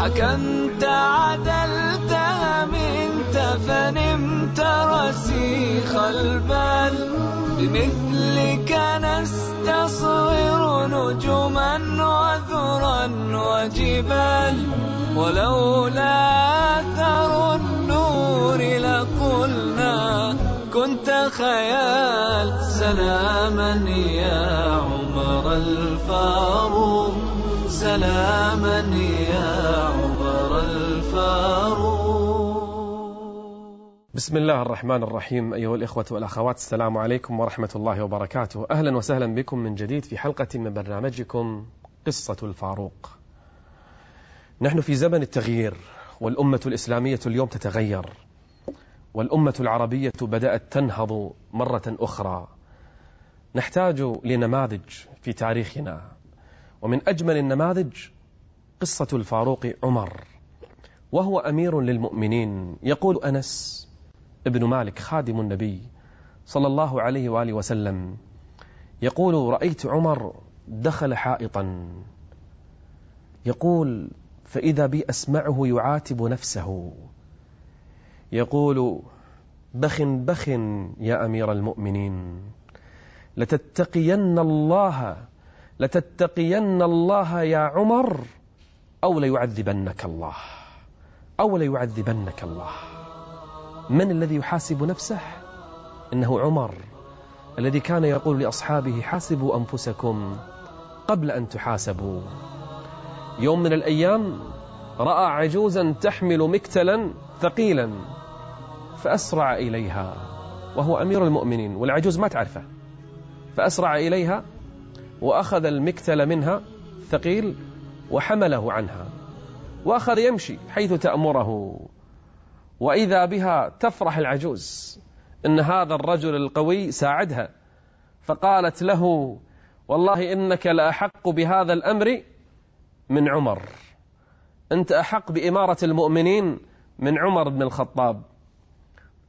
حكمت عدلت منت فنمت رسيخ البال بمثلك نستصغر نجما وذرا وجبال ولولا أثر النور لقلنا كنت خيال سلاما يا عمر الفاروق سلاما يا بسم الله الرحمن الرحيم أيها الإخوة والأخوات السلام عليكم ورحمة الله وبركاته. أهلا وسهلا بكم من جديد في حلقة من برنامجكم قصة الفاروق. نحن في زمن التغيير والأمة الإسلامية اليوم تتغير والأمة العربية بدأت تنهض مرة أخرى. نحتاج لنماذج في تاريخنا ومن أجمل النماذج قصة الفاروق عمر وهو أمير للمؤمنين يقول أنس ابن مالك خادم النبي صلى الله عليه وآله وسلم يقول رأيت عمر دخل حائطا. يقول فإذا بي أسمعه يعاتب نفسه. يقول بخ بخ يا أمير المؤمنين لتتقين الله لتتقين الله يا عمر أو ليعذبنك الله أو ليعذبنك الله. من الذي يحاسب نفسه؟ إنه عمر الذي كان يقول لأصحابه حاسبوا أنفسكم قبل أن تحاسبوا. يوم من الأيام رأى عجوزا تحمل مكتلا ثقيلا فأسرع إليها وهو أمير المؤمنين والعجوز ما تعرفه. فأسرع إليها وأخذ المكتل منها ثقيل وحمله عنها وأخذ يمشي حيث تأمره. وإذا بها تفرح العجوز إن هذا الرجل القوي ساعدها. فقالت له والله إنك لأحق بهذا الأمر من عمر. أنت أحق بإمارة المؤمنين من عمر بن الخطاب.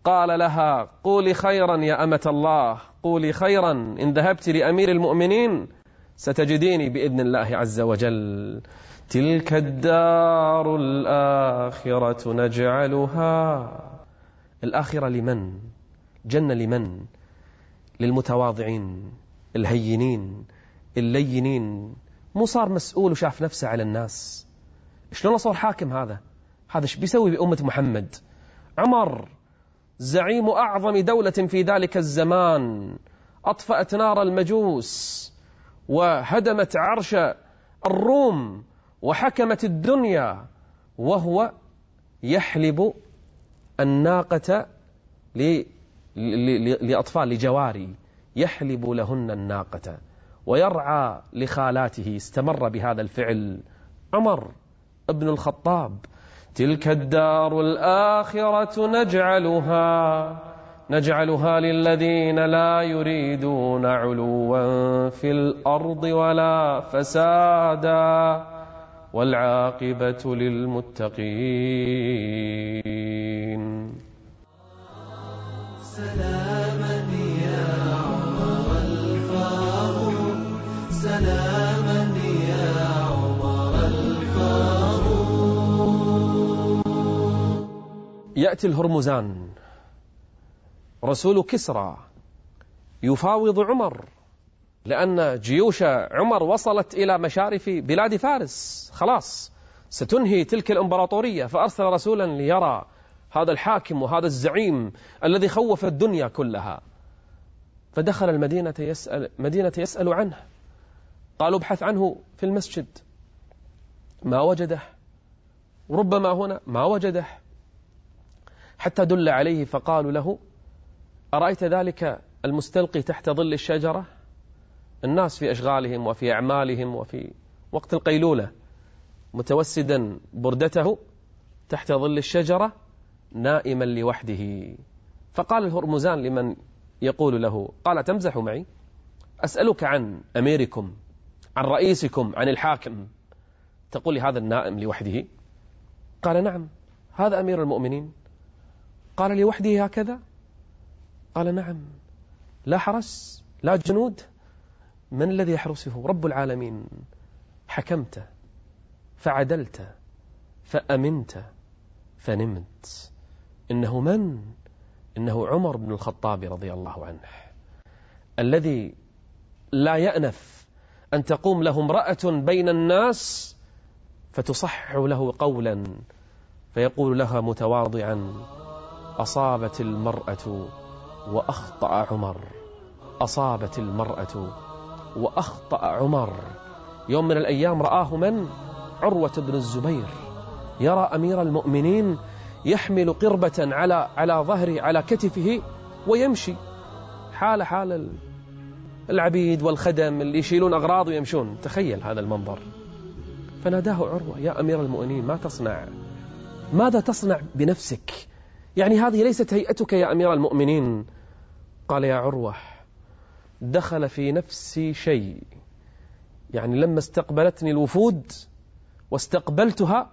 قال لها قولي خيرا يا أمة الله قولي خيرا إن ذهبت لأمير المؤمنين ستجديني بإذن الله عز وجل. تلك الدار الآخرة نجعلها. الآخرة لمن؟ جنة لمن؟ للمتواضعين الهينين اللينين. مو صار مسؤول وشاف نفسه على الناس. شلون صار حاكم هذا؟ هذا إيش بيسوي بأمة محمد؟ عمر زعيم أعظم دولة في ذلك الزمان أطفأت نار المجوس وهدمت عرش الروم. وحكمت الدنيا وهو يحلب الناقة لأطفال لجواري يحلب لهن الناقة ويرعى لخالاته. استمر بهذا الفعل عمر ابن الخطاب. تلك الدار الآخرة نجعلها نجعلها للذين لا يريدون علوا في الأرض ولا فسادا. والعاقبة للمتقين. سلاما يا عمر الفاروق سلاما يا عمر الفاروق يأتي الهرمزان. رسول كسرى. يفاوض عمر. لأن جيوش عمر وصلت إلى مشارف بلاد فارس. خلاص ستنهي تلك الإمبراطورية. فأرسل رسولا ليرى هذا الحاكم وهذا الزعيم الذي خوف الدنيا كلها. فدخل المدينة يسأل, مدينة يسأل عنه. قالوا ابحث عنه في المسجد. ما وجده؟ ربما هنا ما وجده. حتى دل عليه فقالوا له أرأيت ذلك المستلقي تحت ظل الشجرة؟ الناس في أشغالهم وفي أعمالهم وفي وقت القيلولة متوسدا بردته تحت ظل الشجرة نائما لوحده. فقال الهرمزان لمن يقول له قال تمزح معي؟ أسألك عن أميركم عن رئيسكم عن الحاكم. تقول لي هذا النائم لوحده؟ قال نعم. هذا أمير المؤمنين. قال لوحده هكذا؟ قال نعم. لا حرس لا جنود. من الذي يحرسه؟ رب العالمين. حكمت فعدلت فأمنت فنمت. إنه من؟ إنه عمر بن الخطاب رضي الله عنه. الذي لا يأنف أن تقوم له امرأة بين الناس فتصحح له قولا فيقول لها متواضعا أصابت المرأة وأخطأ عمر. أصابت المرأة وأخطأ عمر. يوم من الأيام رآه من؟ عروة بن الزبير. يرى أمير المؤمنين يحمل قربة على على ظهره على كتفه ويمشي. حال حال العبيد والخدم اللي يشيلون أغراض ويمشون. تخيل هذا المنظر. فناداه عروة يا أمير المؤمنين ما تصنع؟ ماذا تصنع بنفسك؟ يعني هذه ليست هيئتك يا أمير المؤمنين. قال يا عروة دخل في نفسي شيء. يعني لما استقبلتني الوفود واستقبلتها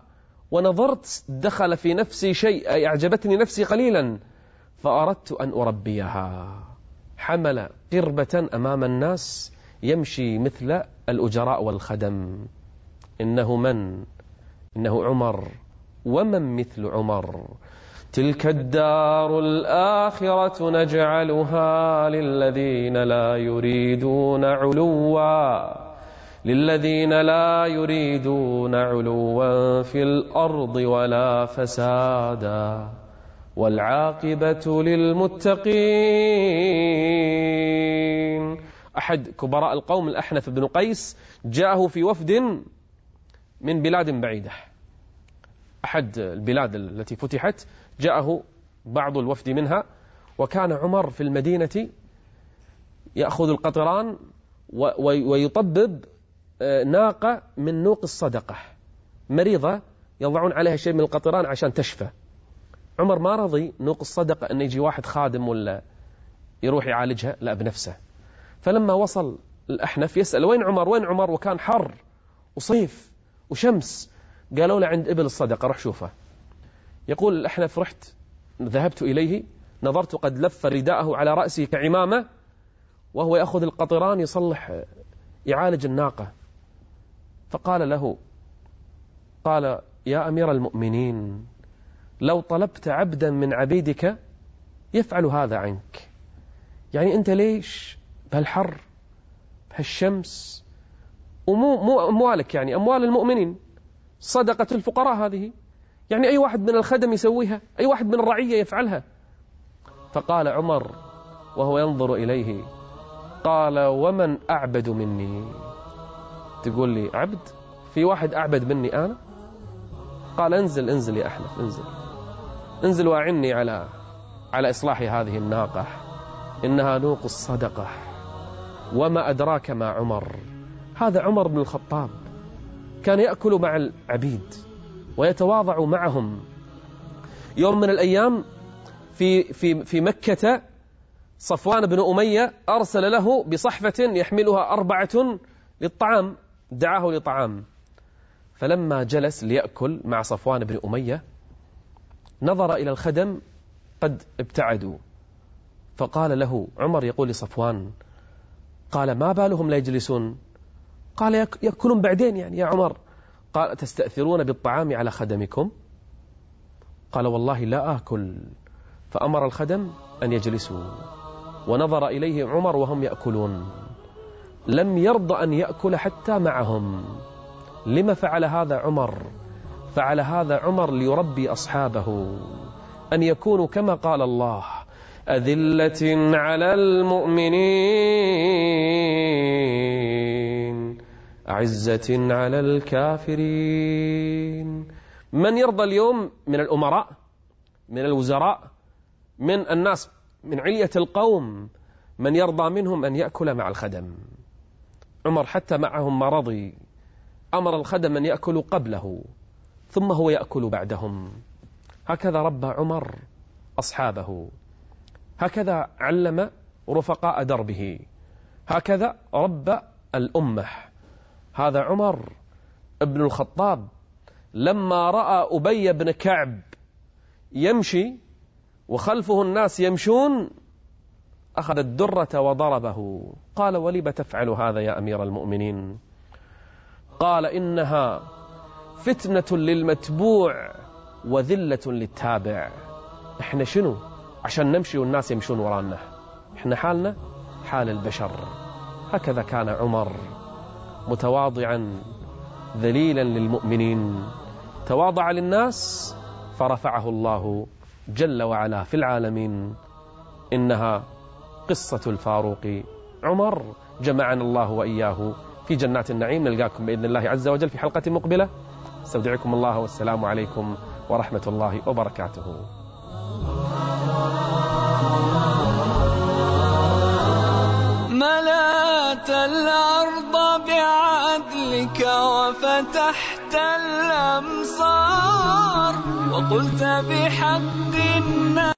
ونظرت دخل في نفسي شيء أي أعجبتني نفسي قليلا فأردت أن أربيها. حمل قربة أمام الناس يمشي مثل الأجراء والخدم. إنه من؟ إنه عمر. ومن مثل عمر؟ تلك الدار الآخرة نجعلها للذين لا يريدون علوا للذين لا يريدون علوا في الأرض ولا فسادا والعاقبة للمتقين. أحد كبراء القوم الأحنف بن قيس جاءه في وفد من بلاد بعيدة. أحد البلاد التي فتحت جاءه بعض الوفد منها وكان عمر في المدينة يأخذ القطران ويطبب آه، ناقة من نوق الصدقة مريضة يضعون عليها شيء من القطران عشان تشفى. عمر ما رضي نوق الصدقة أن يجي واحد خادم ولا يروح يعالجها لا بنفسه. فلما وصل الأحنف يسأل وين عمر؟ وين عمر؟ وكان حر وصيف وشمس. قالوا له عند إبل الصدقة روح شوفه. يقول الأحنف رحت ذهبت إليه نظرت قد لف رداءه على رأسه كعمامة وهو يأخذ القطران يصلح يعالج الناقة. فقال له قال يا أمير المؤمنين لو طلبت عبدا من عبيدك يفعل هذا عنك. يعني أنت ليش بهالحر بهالشمس؟ ومو مو أموالك يعني أموال المؤمنين. صدقة الفقراء هذه. يعني أي واحد من الخدم يسويها؟ أي واحد من الرعية يفعلها؟ فقال عمر وهو ينظر إليه قال ومن أعبد مني؟ تقول لي عبد؟ في واحد أعبد مني أنا؟ قال انزل انزل يا أحنف انزل. انزل وأعني على على إصلاح هذه الناقة. إنها نوق الصدقة. وما أدراك ما عمر. هذا عمر بن الخطاب. كان يأكل مع العبيد ويتواضع معهم. يوم من الأيام في, في, في مكة صفوان بن أمية أرسل له بصحفة يحملها أربعة للطعام دعاه لطعام. فلما جلس ليأكل مع صفوان بن أمية نظر إلى الخدم قد ابتعدوا. فقال له عمر يقول لصفوان قال ما بالهم لا يجلسون؟ قال يأكلون بعدين يعني يا عمر. قال تستأثرون بالطعام على خدمكم؟ قال والله لا آكل. فأمر الخدم أن يجلسوا. ونظر إليه عمر وهم يأكلون. لم يرضى أن يأكل حتى معهم. لما فعل هذا عمر؟ فعل هذا عمر ليربي أصحابه. أن يكونوا كما قال الله أذلة على المؤمنين. أعزة على الكافرين. من يرضى اليوم من الأمراء من الوزراء من الناس من علية القوم من يرضى منهم أن يأكل مع الخدم. عمر حتى معهم ما رضي أمر الخدم أن يأكلوا قبله ثم هو يأكل بعدهم. هكذا ربى عمر أصحابه. هكذا علم رفقاء دربه. هكذا ربى الأمة. هذا عمر ابن الخطاب لما رأى أبي بن كعب يمشي وخلفه الناس يمشون أخذ الدرة وضربه. قال ولم تفعل هذا يا أمير المؤمنين؟ قال إنها فتنة للمتبوع وذلة للتابع. إحنا شنو؟ عشان نمشي والناس يمشون ورانا. إحنا حالنا حال البشر. هكذا كان عمر. متواضعا ذليلا للمؤمنين. تواضع للناس فرفعه الله جل وعلا في العالمين. إنها قصة الفاروق عمر. جمعنا الله وإياه في جنات النعيم. نلقاكم بإذن الله عز وجل في حلقة مقبلة. استودعكم الله والسلام عليكم ورحمة الله وبركاته. ملأت الأرض بعدلك وفتحت الأمصار وقلت بحق الناس